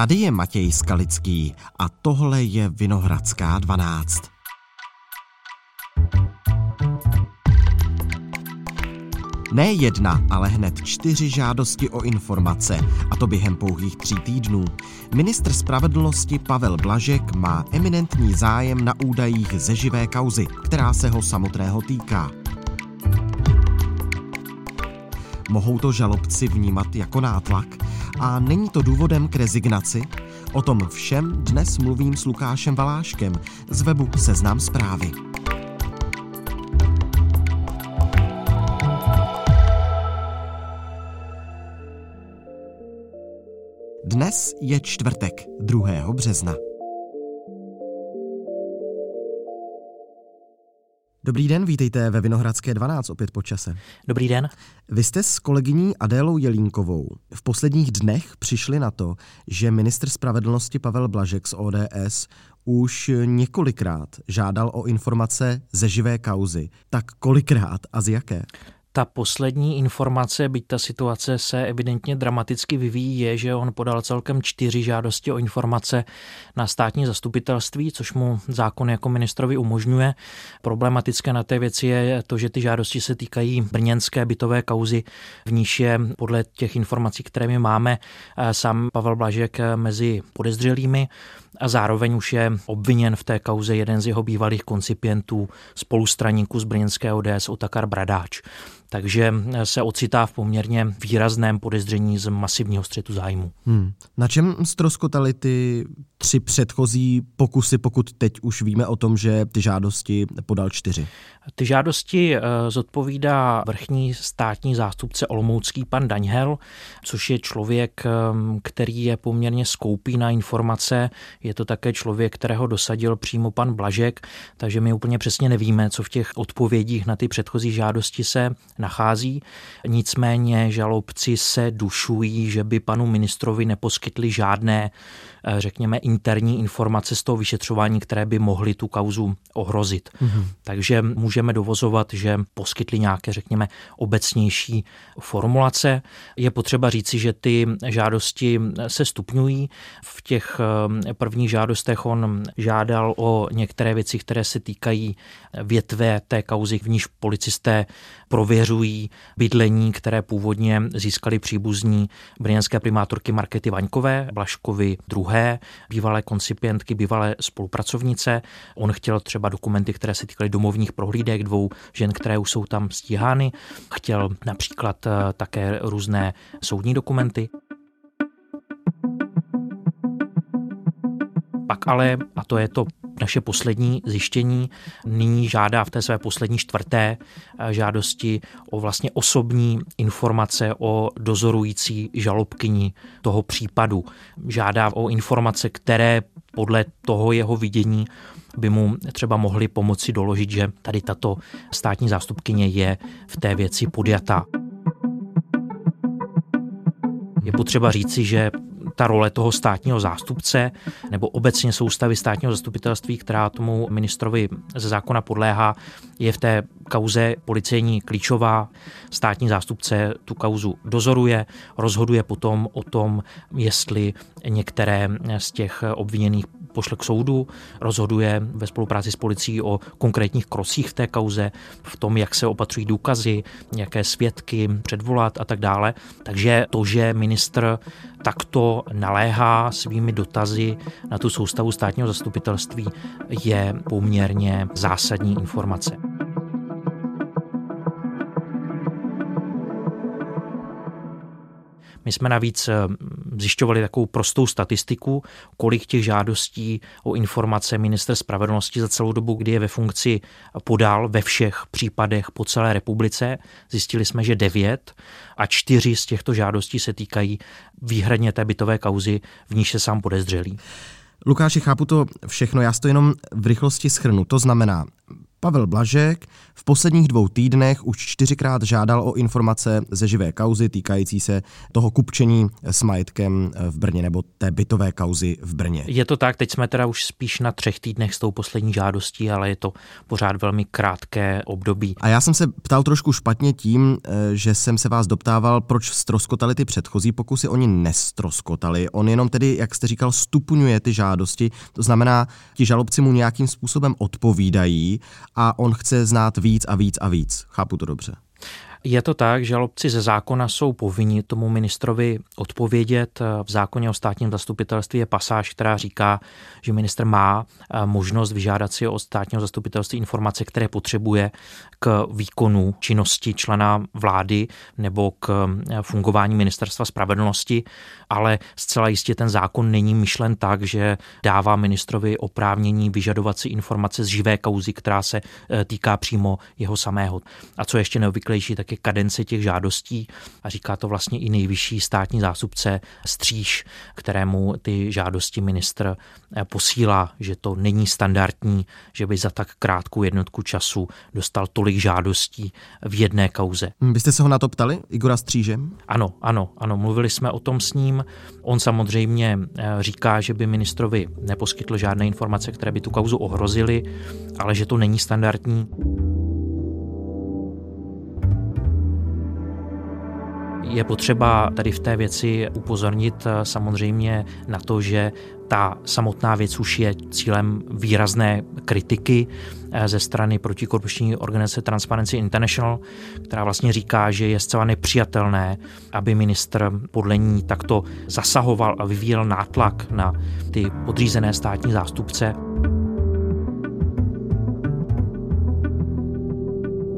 Tady je Matěj Skalický a tohle je Vinohradská 12. Ne jedna, ale hned čtyři žádosti o informace, a to během pouhých tří týdnů. Ministr spravedlnosti Pavel Blažek má eminentní zájem na údajích ze živé kauzy, která se ho samotného týká. Mohou to žalobci vnímat jako nátlak? A není to důvodem k rezignaci? O tom všem dnes mluvím s Lukášem Valáškem z webu Seznam zprávy. Dnes je čtvrtek, 2. března. Dobrý den, vítejte ve Vinohradské 12 opět po čase. Dobrý den. Vy jste s kolegyní Adélou Jelínkovou v posledních dnech přišli na to, že ministr spravedlnosti Pavel Blažek z ODS už několikrát žádal o informace ze živé kauzy. Tak kolikrát a z jaké? Ta poslední informace, byť ta situace se evidentně dramaticky vyvíjí, je, že on podal celkem čtyři žádosti o informace na státní zastupitelství, což mu zákon jako ministrovi umožňuje. Problematické na té věci je to, že ty žádosti se týkají brněnské bytové kauzy, v níž je podle těch informací, které my máme, sám Pavel Blažek mezi podezřelými a zároveň už je obviněn v té kauze jeden z jeho bývalých koncipientů, spolustraníků z brněnské ODS Otakar Bradáč takže se ocitá v poměrně výrazném podezření z masivního střetu zájmu. Hmm. Na čem ztroskotaly ty tři předchozí pokusy, pokud teď už víme o tom, že ty žádosti podal čtyři? Ty žádosti eh, zodpovídá vrchní státní zástupce Olomoucký pan Daňhel, což je člověk, eh, který je poměrně skoupý na informace. Je to také člověk, kterého dosadil přímo pan Blažek, takže my úplně přesně nevíme, co v těch odpovědích na ty předchozí žádosti se nachází. Nicméně žalobci se dušují, že by panu ministrovi neposkytli žádné, eh, řekněme, interní informace z toho vyšetřování, které by mohly tu kauzu ohrozit. Mm-hmm. Takže můžeme dovozovat, že poskytli nějaké, řekněme, obecnější formulace. Je potřeba říci, že ty žádosti se stupňují. V těch eh, prvních žádostech on žádal o některé věci, které se týkají větve té kauzy, v níž policisté prověřují bydlení, které původně získali příbuzní brněnské primátorky Markety Vaňkové, Blaškovi druhé, bývalé koncipientky, bývalé spolupracovnice. On chtěl třeba dokumenty, které se týkaly domovních prohlídek dvou žen, které už jsou tam stíhány. Chtěl například eh, také různé soudní dokumenty. Pak ale, a to je to naše poslední zjištění nyní žádá v té své poslední čtvrté eh, žádosti o vlastně osobní informace o dozorující žalobkyni toho případu. Žádá o informace, které podle toho jeho vidění by mu třeba mohli pomoci doložit, že tady tato státní zástupkyně je v té věci podjatá. Je potřeba říci, že ta role toho státního zástupce nebo obecně soustavy státního zastupitelství, která tomu ministrovi ze zákona podléhá, je v té kauze policejní klíčová. Státní zástupce tu kauzu dozoruje, rozhoduje potom o tom, jestli některé z těch obviněných pošle k soudu, rozhoduje ve spolupráci s policií o konkrétních krocích v té kauze, v tom, jak se opatřují důkazy, jaké svědky předvolat a tak dále. Takže to, že ministr takto naléhá svými dotazy na tu soustavu státního zastupitelství, je poměrně zásadní informace. My jsme navíc eh, zjišťovali takovou prostou statistiku, kolik těch žádostí o informace minister spravedlnosti za celou dobu, kdy je ve funkci, podal ve všech případech po celé republice. Zjistili jsme, že devět a čtyři z těchto žádostí se týkají výhradně té bytové kauzy, v níž se sám podezřelý. Lukáši, chápu to všechno, já to jenom v rychlosti schrnu. To znamená, Pavel Blažek v posledních dvou týdnech už čtyřikrát žádal o informace ze živé kauzy týkající se toho kupčení s majetkem v Brně nebo té bytové kauzy v Brně. Je to tak, teď jsme teda už spíš na třech týdnech s tou poslední žádostí, ale je to pořád velmi krátké období. A já jsem se ptal trošku špatně tím, eh, že jsem se vás doptával, proč stroskotali ty předchozí pokusy, oni nestroskotali. On jenom tedy, jak jste říkal, stupňuje ty žádosti, to znamená, ti žalobci mu nějakým způsobem odpovídají a on chce znát víc a víc a víc. Chápu to dobře. Je to tak, že žalobci ze zákona jsou povinni tomu ministrovi odpovědět. V zákoně o státním zastupitelství je pasáž, která říká, že minister má eh, možnost vyžádat si od státního zastupitelství informace, které potřebuje k výkonu činnosti člena vlády nebo k eh, fungování ministerstva spravedlnosti, ale zcela jistě ten zákon není myšlen tak, že dává ministrovi oprávnění vyžadovat si informace z živé kauzy, která se eh, týká přímo jeho samého. A co ještě neobvyklejší, tak je kadence těch žádostí a říká to vlastně i nejvyšší státní zástupce Stříž, kterému ty žádosti ministr eh, posílá, že to není standardní, že by za tak krátkou jednotku času dostal tolik žádostí v jedné kauze. Vy jste se ho na to ptali, Igora Stříže? Ano, ano, ano, mluvili jsme o tom s ním. On samozřejmě eh, říká, že by ministrovi neposkytl žádné informace, které by tu kauzu ohrozily, ale že to není standardní. Je potřeba tady v té věci upozornit eh, samozřejmě na to, že ta samotná věc už je cílem výrazné kritiky eh, ze strany protikorupční organizace Transparency International, která vlastně říká, že je zcela nepřijatelné, aby ministr podle ní takto zasahoval a vyvíjel nátlak na ty podřízené státní zástupce.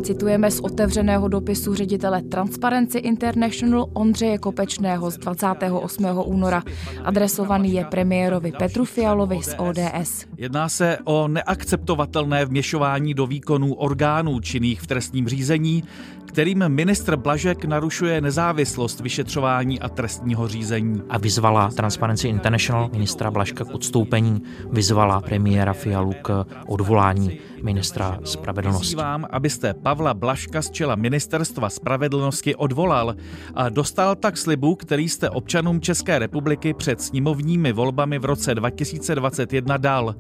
Citujeme z otevřeného dopisu ředitele Transparency International Ondřeje Kopečného z 28. února. Adresovaný je premiérovi Petru Fialovi z ODS. Jedná se o neakceptovatelné vměšování do výkonů orgánů činných v trestním řízení, kterým ministr Blažek narušuje nezávislost vyšetřování a trestního řízení. A vyzvala Transparency International ministra Blažka k odstoupení, vyzvala premiéra Fialu k odvolání ministra spravedlnosti. vám, abyste Pavla Blaška z čela ministerstva spravedlnosti odvolal a dostal tak slibu, který jste občanům České republiky před sněmovními volbami v roce 2021 dal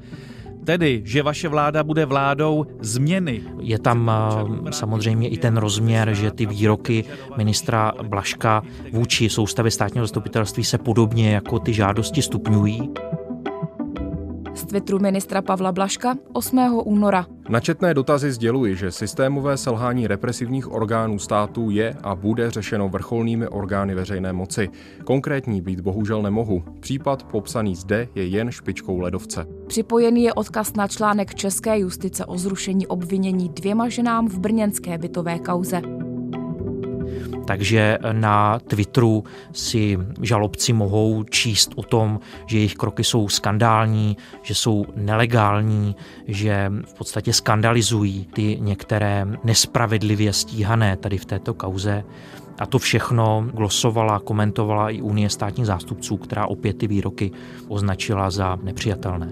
tedy, že vaše vláda bude vládou změny. Je tam eh, samozřejmě i ten rozměr, že ty výroky ministra Blaška vůči soustavě státního zastupitelství se podobně jako ty žádosti stupňují. Z Twitteru ministra Pavla Blaška 8. února. Načetné dotazy sděluji, že systémové selhání represivních orgánů státu je a bude řešeno vrcholnými orgány veřejné moci. Konkrétní být bohužel nemohu. Případ popsaný zde je jen špičkou ledovce. Připojený je odkaz na článek České justice o zrušení obvinění dvěma ženám v brněnské bytové kauze. Takže na Twitteru si žalobci mohou číst o tom, že jejich kroky jsou skandální, že jsou nelegální, že v podstatě skandalizují ty některé nespravedlivě stíhané tady v této kauze. A to všechno glosovala, komentovala i Unie státních zástupců, která opět ty výroky označila za nepřijatelné.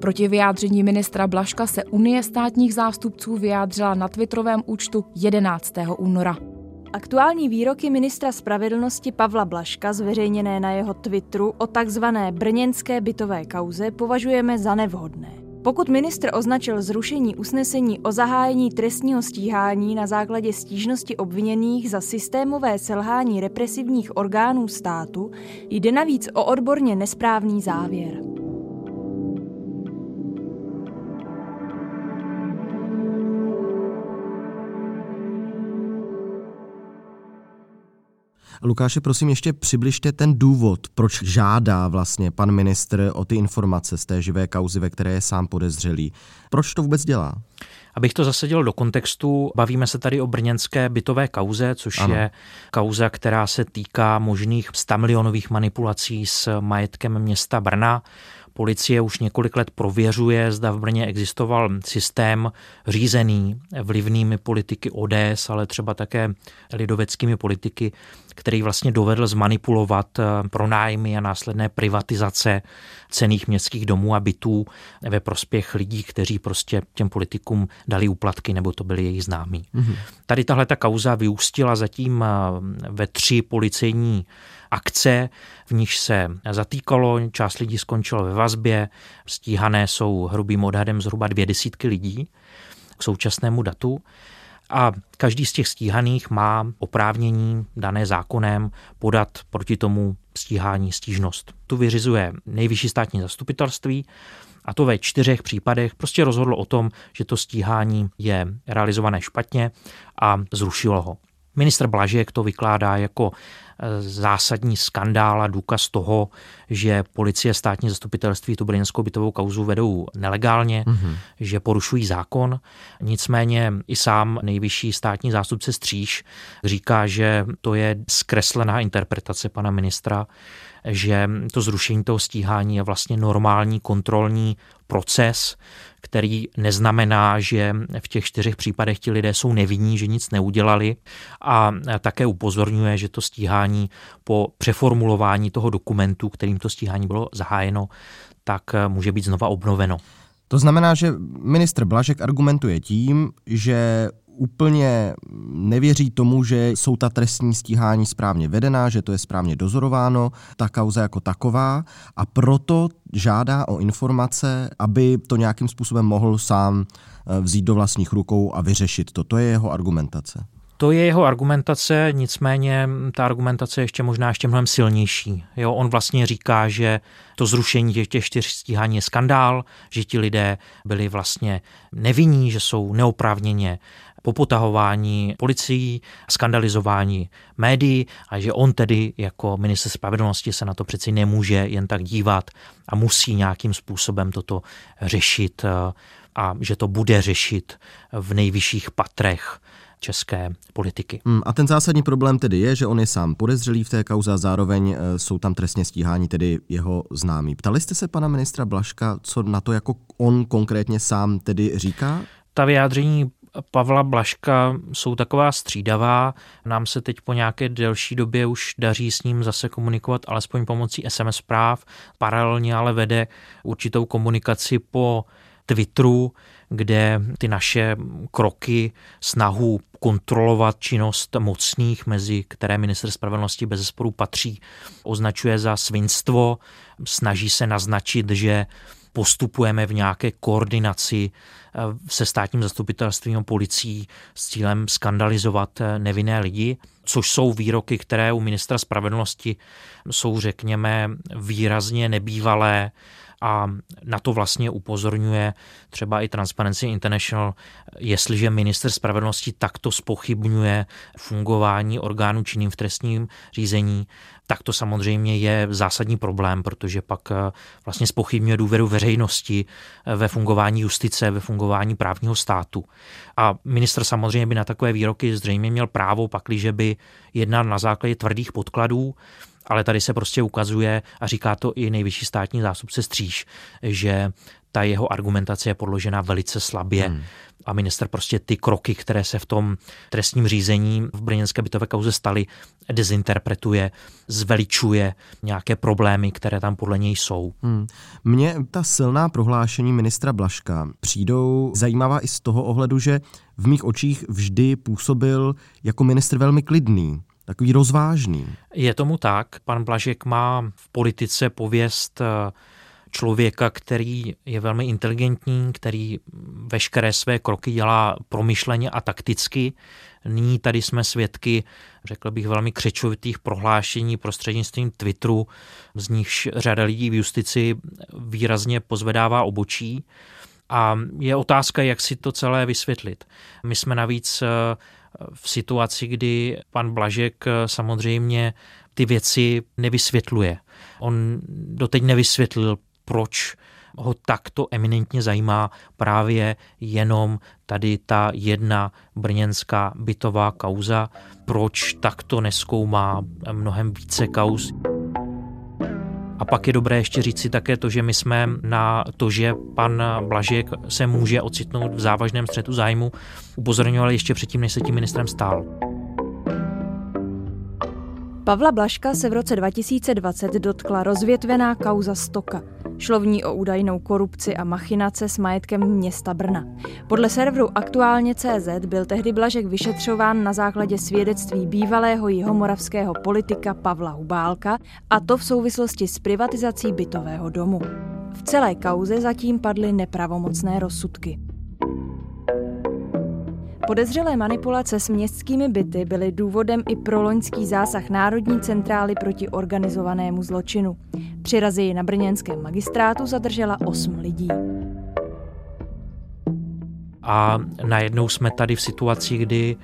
Proti vyjádření ministra Blaška se Unie státních zástupců vyjádřila na twitterovém účtu 11. února. Aktuální výroky ministra spravedlnosti Pavla Blaška zveřejněné na jeho Twitteru o takzvané brněnské bytové kauze považujeme za nevhodné. Pokud ministr označil zrušení usnesení o zahájení trestního stíhání na základě stížnosti obviněných za systémové selhání represivních orgánů státu, jde navíc o odborně nesprávný závěr. Lukáše, prosím, ještě přibližte ten důvod, proč žádá vlastně pan ministr o ty informace z té živé kauzy, ve které je sám podezřelý. Proč to vůbec dělá? Abych to zasadil do kontextu, bavíme se tady o brněnské bytové kauze, což ano. je kauza, která se týká možných 100 milionových manipulací s majetkem města Brna Policie už několik let prověřuje, zda v Brně existoval systém řízený vlivnými politiky ODS, ale třeba také lidoveckými politiky, který vlastně dovedl zmanipulovat eh, pronájmy a následné privatizace cených městských domů a bytů ve prospěch lidí, kteří prostě těm politikům dali úplatky nebo to byli jejich známí. Mm-hmm. Tady tahle ta kauza vyústila zatím eh, ve tři policejní akce, v nich se zatýkalo, část lidí skončilo ve vazbě, stíhané jsou hrubým odhadem zhruba dvě desítky lidí k současnému datu. A každý z těch stíhaných má oprávnění dané zákonem podat proti tomu stíhání stížnost. Tu vyřizuje nejvyšší státní zastupitelství a to ve čtyřech případech prostě rozhodlo o tom, že to stíhání je realizované špatně a zrušilo ho. Ministr Blažek to vykládá jako zásadní skandál a důkaz toho, že policie státní zastupitelství tu brněnskou bytovou kauzu vedou nelegálně, mm-hmm. že porušují zákon. Nicméně i sám nejvyšší státní zástupce Stříž říká, že to je zkreslená interpretace pana ministra, že to zrušení toho stíhání je vlastně normální kontrolní proces, který neznamená, že v těch čtyřech případech ti lidé jsou nevinní, že nic neudělali a také upozorňuje, že to stíhání po přeformulování toho dokumentu, kterým to stíhání bylo zahájeno, tak může být znova obnoveno. To znamená, že ministr Blažek argumentuje tím, že úplně nevěří tomu, že jsou ta trestní stíhání správně vedená, že to je správně dozorováno, ta kauza jako taková a proto žádá o informace, aby to nějakým způsobem mohl sám eh, vzít do vlastních rukou a vyřešit to. To je jeho argumentace. To je jeho argumentace, nicméně ta argumentace je ještě možná ještě mnohem silnější. Jo, on vlastně říká, že to zrušení těch, těch čtyř stíhání je skandál, že ti lidé byli vlastně nevinní, že jsou neoprávněně popotahování policií, skandalizování médií a že on tedy jako minister spravedlnosti se na to přeci nemůže jen tak dívat a musí nějakým způsobem toto řešit eh, a že to bude řešit v nejvyšších patrech české politiky. Hmm, a ten zásadní problém tedy je, že on je sám podezřelý v té kauze a zároveň eh, jsou tam trestně stíhání tedy jeho známí. Ptali jste se pana ministra Blaška, co na to jako on konkrétně sám tedy říká? Ta vyjádření Pavla Blaška jsou taková střídavá. Nám se teď po nějaké delší době už daří s ním zase komunikovat alespoň pomocí SMS zpráv. Paralelně ale vede určitou komunikaci po Twitteru, kde ty naše kroky, snahu kontrolovat činnost mocných, mezi které minister spravedlnosti bez zesporu patří, označuje za svinstvo, snaží se naznačit, že postupujeme v nějaké koordinaci eh, se státním zastupitelstvím a policií s cílem skandalizovat eh, nevinné lidi, což jsou výroky, které u ministra spravedlnosti jsou, řekněme, výrazně nebývalé a na to vlastně upozorňuje třeba i Transparency International, jestliže minister spravedlnosti takto spochybňuje fungování orgánů činným v trestním řízení, tak to samozřejmě je zásadní problém, protože pak eh, vlastně spochybňuje důvěru veřejnosti eh, ve fungování justice, ve fungování právního státu. A minister samozřejmě by na takové výroky zřejmě měl právo, pakliže by jednal na základě tvrdých podkladů, ale tady se prostě ukazuje, a říká to i nejvyšší státní zástupce Stříž, že ta jeho argumentace je podložena velice slabě. Hmm. A minister prostě ty kroky, které se v tom trestním řízení v brněnské bytové kauze staly, dezinterpretuje, zveličuje nějaké problémy, které tam podle něj jsou. Hmm. Mně ta silná prohlášení ministra Blaška přijdou zajímavá i z toho ohledu, že v mých očích vždy působil jako ministr velmi klidný takový rozvážný. Je tomu tak. Pan Blažek má v politice pověst eh, člověka, který je velmi inteligentní, který veškeré své kroky dělá promyšleně a takticky. Nyní tady jsme svědky, řekl bych, velmi křečovitých prohlášení prostřednictvím Twitteru, z nichž řada lidí v justici výrazně pozvedává obočí. A je otázka, jak si to celé vysvětlit. My jsme navíc eh, v situaci, kdy pan Blažek eh, samozřejmě ty věci nevysvětluje. On doteď nevysvětlil, proč ho takto eminentně zajímá právě jenom tady ta jedna brněnská bytová kauza, proč takto neskoumá mnohem více kauz. A pak je dobré ještě říct si také to, že my jsme na to, že pan Blažek se může ocitnout v závažném střetu zájmu, upozorňovali ještě předtím, než se tím ministrem stál. Pavla Blaška se v roce 2020 dotkla rozvětvená kauza Stoka. Šlo v ní o údajnou korupci a machinace s majetkem města Brna. Podle serveru aktuálně CZ byl tehdy Blažek vyšetřován na základě svědectví bývalého jihomoravského politika Pavla Hubálka a to v souvislosti s privatizací bytového domu. V celé kauze zatím padly nepravomocné rozsudky. Podezřelé manipulace s městskými byty byly důvodem i pro loňský zásah Národní centrály proti organizovanému zločinu. Při razii na brněnském magistrátu zadržela 8 lidí. A najednou jsme tady v situaci, kdy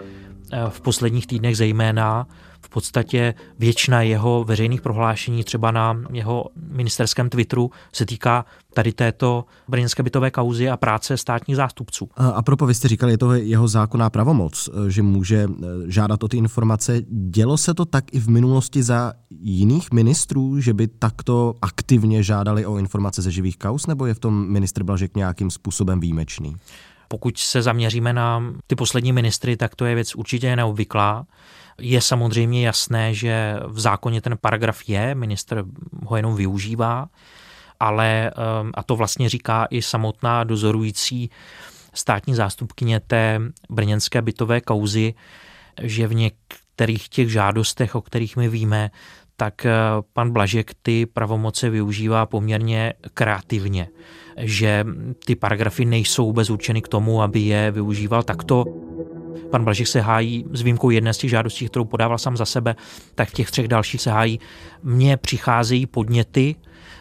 v posledních týdnech zejména v podstatě většina jeho veřejných prohlášení třeba na jeho ministerském Twitteru se týká tady této brněnské bytové kauzy a práce státních zástupců. A, a propo, vy jste říkali, je to jeho zákonná pravomoc, že může eh, žádat o ty informace. Dělo se to tak i v minulosti za jiných ministrů, že by takto aktivně žádali o informace ze živých kauz, nebo je v tom ministr Blažek nějakým způsobem výjimečný? Pokud se zaměříme na ty poslední ministry, tak to je věc určitě neobvyklá. Je samozřejmě jasné, že v zákoně ten paragraf je, minister ho jenom využívá, ale, ehm, a to vlastně říká i samotná dozorující státní zástupkyně té brněnské bytové kauzy, že v některých těch žádostech, o kterých my víme, tak eh, pan Blažek ty pravomoce využívá poměrně kreativně, že ty paragrafy nejsou vůbec určeny k tomu, aby je využíval takto. Pan Blažek se hájí s výjimkou jedné z těch žádostí, kterou podával sám za sebe, tak v těch třech dalších se hájí. Mně přicházejí podněty,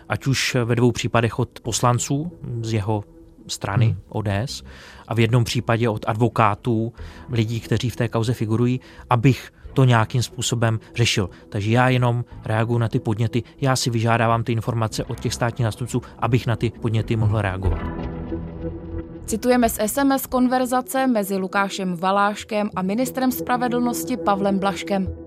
ať už ve dvou případech od poslanců z jeho strany hmm. ODS a v jednom případě od advokátů, lidí, kteří v té kauze figurují, abych to nějakým způsobem řešil. Takže já jenom reaguju na ty podněty, já si vyžádávám ty informace od těch státních nástupců, abych na ty podněty mohl reagovat. Citujeme z SMS konverzace mezi Lukášem Valáškem a ministrem spravedlnosti Pavlem Blaškem.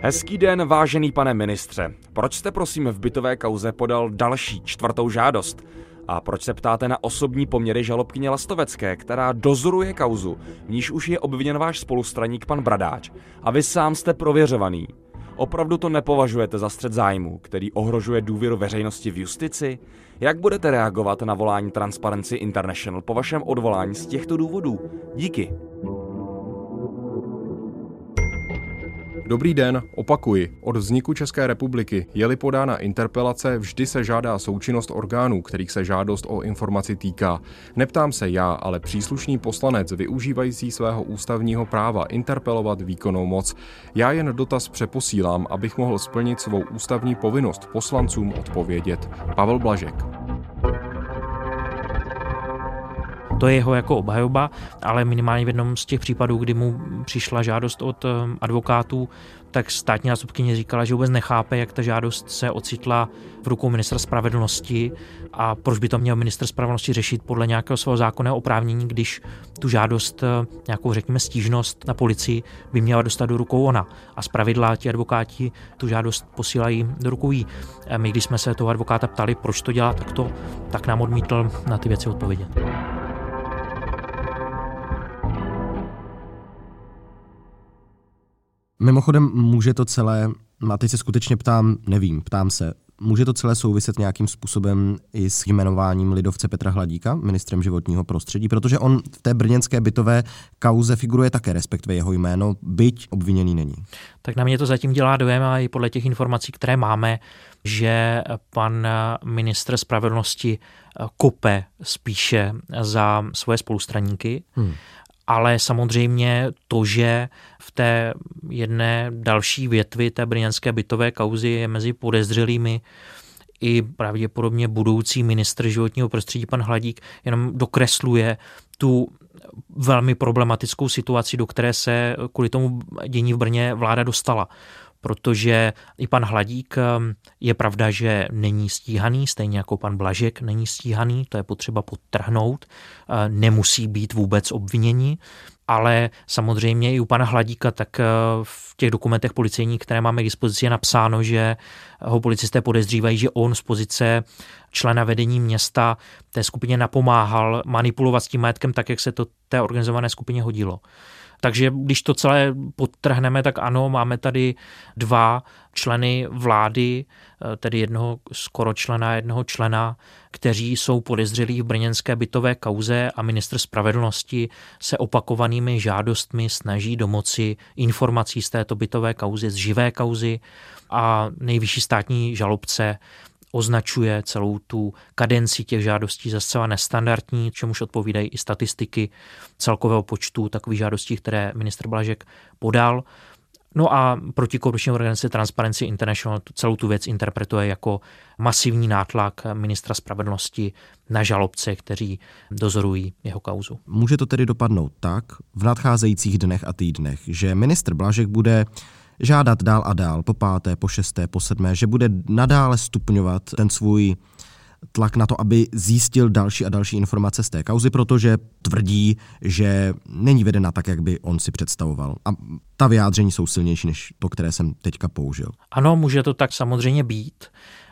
Hezký den, vážený pane ministře. Proč jste prosím v bytové kauze podal další čtvrtou žádost? A proč se ptáte na osobní poměry žalobkyně Lastovecké, která dozoruje kauzu, v níž už je obviněn váš spolustraník pan Bradáč? A vy sám jste prověřovaný. Opravdu to nepovažujete za střed zájmu, který ohrožuje důvěru veřejnosti v justici? Jak budete reagovat na volání Transparency International po vašem odvolání z těchto důvodů? Díky. Dobrý den, opakuji. Od vzniku České republiky je-li podána interpelace, vždy se žádá součinnost orgánů, kterých se žádost o informaci týká. Neptám se já, ale příslušný poslanec využívající svého ústavního práva interpelovat výkonnou moc. Já jen dotaz přeposílám, abych mohl splnit svou ústavní povinnost poslancům odpovědět. Pavel Blažek. To je jeho jako obhajoba, ale minimálně v jednom z těch případů, kdy mu přišla žádost od eh, advokátů, tak státní zástupkyně říkala, že vůbec nechápe, jak ta žádost se ocitla v rukou ministra spravedlnosti a proč by to měl minister spravedlnosti řešit podle nějakého svého zákonného oprávnění, když tu žádost, eh, nějakou řekněme stížnost na policii by měla dostat do rukou ona. A zpravidla ti advokáti tu žádost posílají do rukou jí. My, když jsme se toho advokáta ptali, proč to dělá takto, tak nám odmítl na ty věci odpovědět. Mimochodem může to celé, a teď se skutečně ptám, nevím, ptám se, může to celé souviset nějakým způsobem i s jmenováním lidovce Petra Hladíka, ministrem životního prostředí, protože on v té brněnské bytové kauze figuruje také, respektive jeho jméno, byť obviněný není. Tak na mě to zatím dělá dojem a i podle těch informací, které máme, že pan ministr spravedlnosti kope spíše za svoje spolustraníky. Hmm ale samozřejmě to, že v té jedné další větvi té brněnské bytové kauzy je mezi podezřelými i pravděpodobně budoucí ministr životního prostředí pan Hladík jenom dokresluje tu velmi problematickou situaci, do které se kvůli tomu dění v Brně vláda dostala protože i pan Hladík um, je pravda, že není stíhaný, stejně jako pan Blažek není stíhaný, to je potřeba podtrhnout, uh, nemusí být vůbec obviněni, ale samozřejmě i u pana Hladíka, tak v těch dokumentech policejních, které máme k dispozici, je napsáno, že ho policisté podezřívají, že on z pozice člena vedení města té skupině napomáhal manipulovat s tím majetkem tak, jak se to té organizované skupině hodilo. Takže když to celé podtrhneme, tak ano, máme tady dva členy vlády, eh, tedy jednoho skoro člena, jednoho člena, kteří jsou podezřelí v brněnské bytové kauze a ministr spravedlnosti se opakovanými žádostmi snaží domoci informací z této bytové kauzy, z živé kauzy a nejvyšší státní žalobce označuje celou tu kadenci těch žádostí za zcela nestandardní, čemuž odpovídají i statistiky celkového počtu takových žádostí, které minister Blažek podal. No a protikorupční organizace Transparency International celou tu věc interpretuje jako masivní nátlak ministra spravedlnosti na žalobce, kteří dozorují jeho kauzu. Může to tedy dopadnout tak v nadcházejících dnech a týdnech, že ministr Blažek bude žádat dál a dál, po páté, po šesté, po sedmé, že bude nadále stupňovat ten svůj tlak na to, aby zjistil další a další informace z té kauzy, protože tvrdí, že není vedena tak, jak by on si představoval. A ta vyjádření jsou silnější než to, které jsem teďka použil. Ano, může to tak samozřejmě být.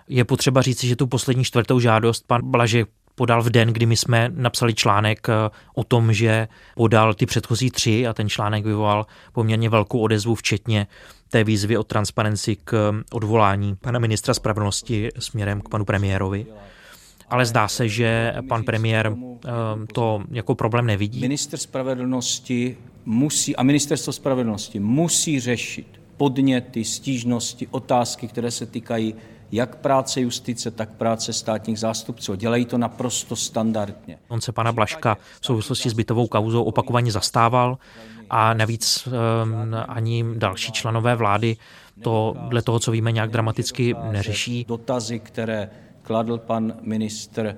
Je potřeba říci, že tu poslední čtvrtou žádost pan Blažek podal v den, kdy my jsme napsali článek eh, o tom, že podal ty předchozí tři a ten článek vyvolal poměrně velkou odezvu, včetně té výzvy o transparenci k eh, odvolání pana ministra spravedlnosti směrem k panu premiérovi. Ale zdá se, že pan premiér eh, to jako problém nevidí. Minister spravedlnosti musí a ministerstvo spravedlnosti musí řešit podněty, stížnosti, otázky, které se týkají jak práce justice, tak práce státních zástupců. Dělají to naprosto standardně. On se pana Blaška v souvislosti s bytovou kauzou opakovaně zastával a navíc um, ani další členové vlády to dle toho, co víme, nějak dramaticky neřeší. Dotazy, které kladl pan ministr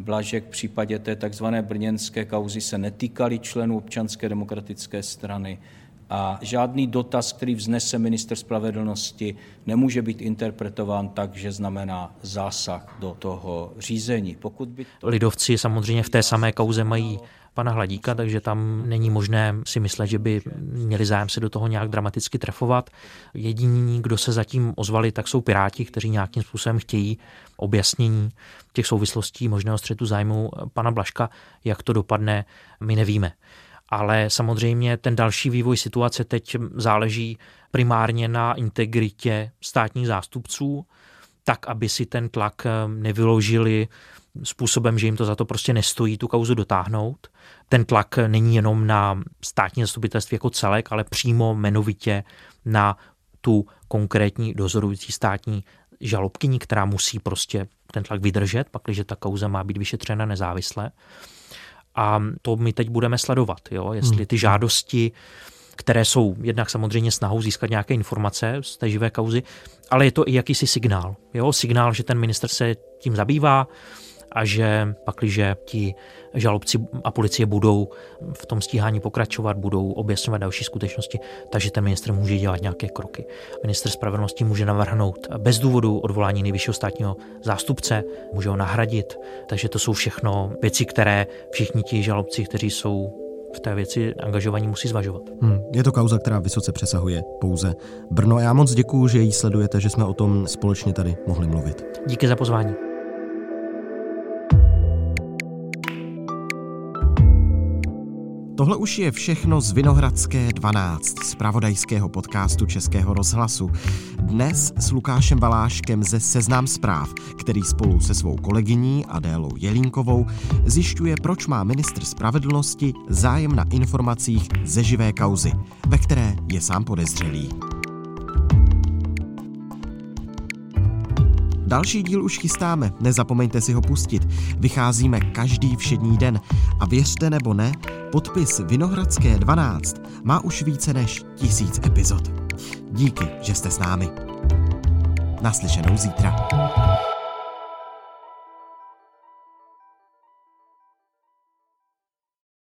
Blažek v případě té takzvané brněnské kauzy se netýkaly členů občanské demokratické strany a žádný dotaz, který vznese minister spravedlnosti, nemůže být interpretován tak, že znamená zásah do toho řízení. Pokud by. Lidovci samozřejmě v té samé kauze mají pana Hladíka, takže tam není možné si myslet, že by měli zájem se do toho nějak dramaticky trefovat. Jediní, kdo se zatím ozvali, tak jsou Piráti, kteří nějakým způsobem chtějí objasnění těch souvislostí možného střetu zájmu pana Blaška. Jak to dopadne, my nevíme ale samozřejmě ten další vývoj situace teď záleží primárně na integritě státních zástupců, tak, aby si ten tlak eh, nevyložili způsobem, že jim to za to prostě nestojí tu kauzu dotáhnout. Ten tlak není jenom na státní zastupitelství jako celek, ale přímo jmenovitě na tu konkrétní dozorující státní žalobkyni, která musí prostě ten tlak vydržet, pakliže ta kauza má být vyšetřena nezávisle. A to my teď budeme sledovat, jo? jestli hmm. ty žádosti, které jsou jednak samozřejmě snahou získat nějaké informace z té živé kauzy, ale je to i jakýsi signál. Jo? Signál, že ten minister se tím zabývá, a že pakliže ti žalobci a policie budou v tom stíhání pokračovat, budou objasňovat další skutečnosti, takže ten minister může dělat nějaké kroky. Minister spravedlnosti může navrhnout bez důvodu odvolání nejvyššího státního zástupce, může ho nahradit, takže to jsou všechno věci, které všichni ti žalobci, kteří jsou v té věci angažovaní musí zvažovat. Hmm, je to kauza, která vysoce přesahuje pouze Brno. Já moc děkuji, že ji sledujete, že jsme o tom společně tady mohli mluvit. Díky za pozvání. Tohle už je všechno z Vinohradské 12, z pravodajského podcastu Českého rozhlasu. Dnes s Lukášem Valáškem ze Seznám zpráv, který spolu se svou kolegyní Adélou Jelínkovou zjišťuje, proč má ministr spravedlnosti zájem na informacích ze živé kauzy, ve které je sám podezřelý. Další díl už chystáme, nezapomeňte si ho pustit. Vycházíme každý všední den a věřte nebo ne, podpis Vinohradské 12 má už více než tisíc epizod. Díky, že jste s námi. Naslyšenou zítra.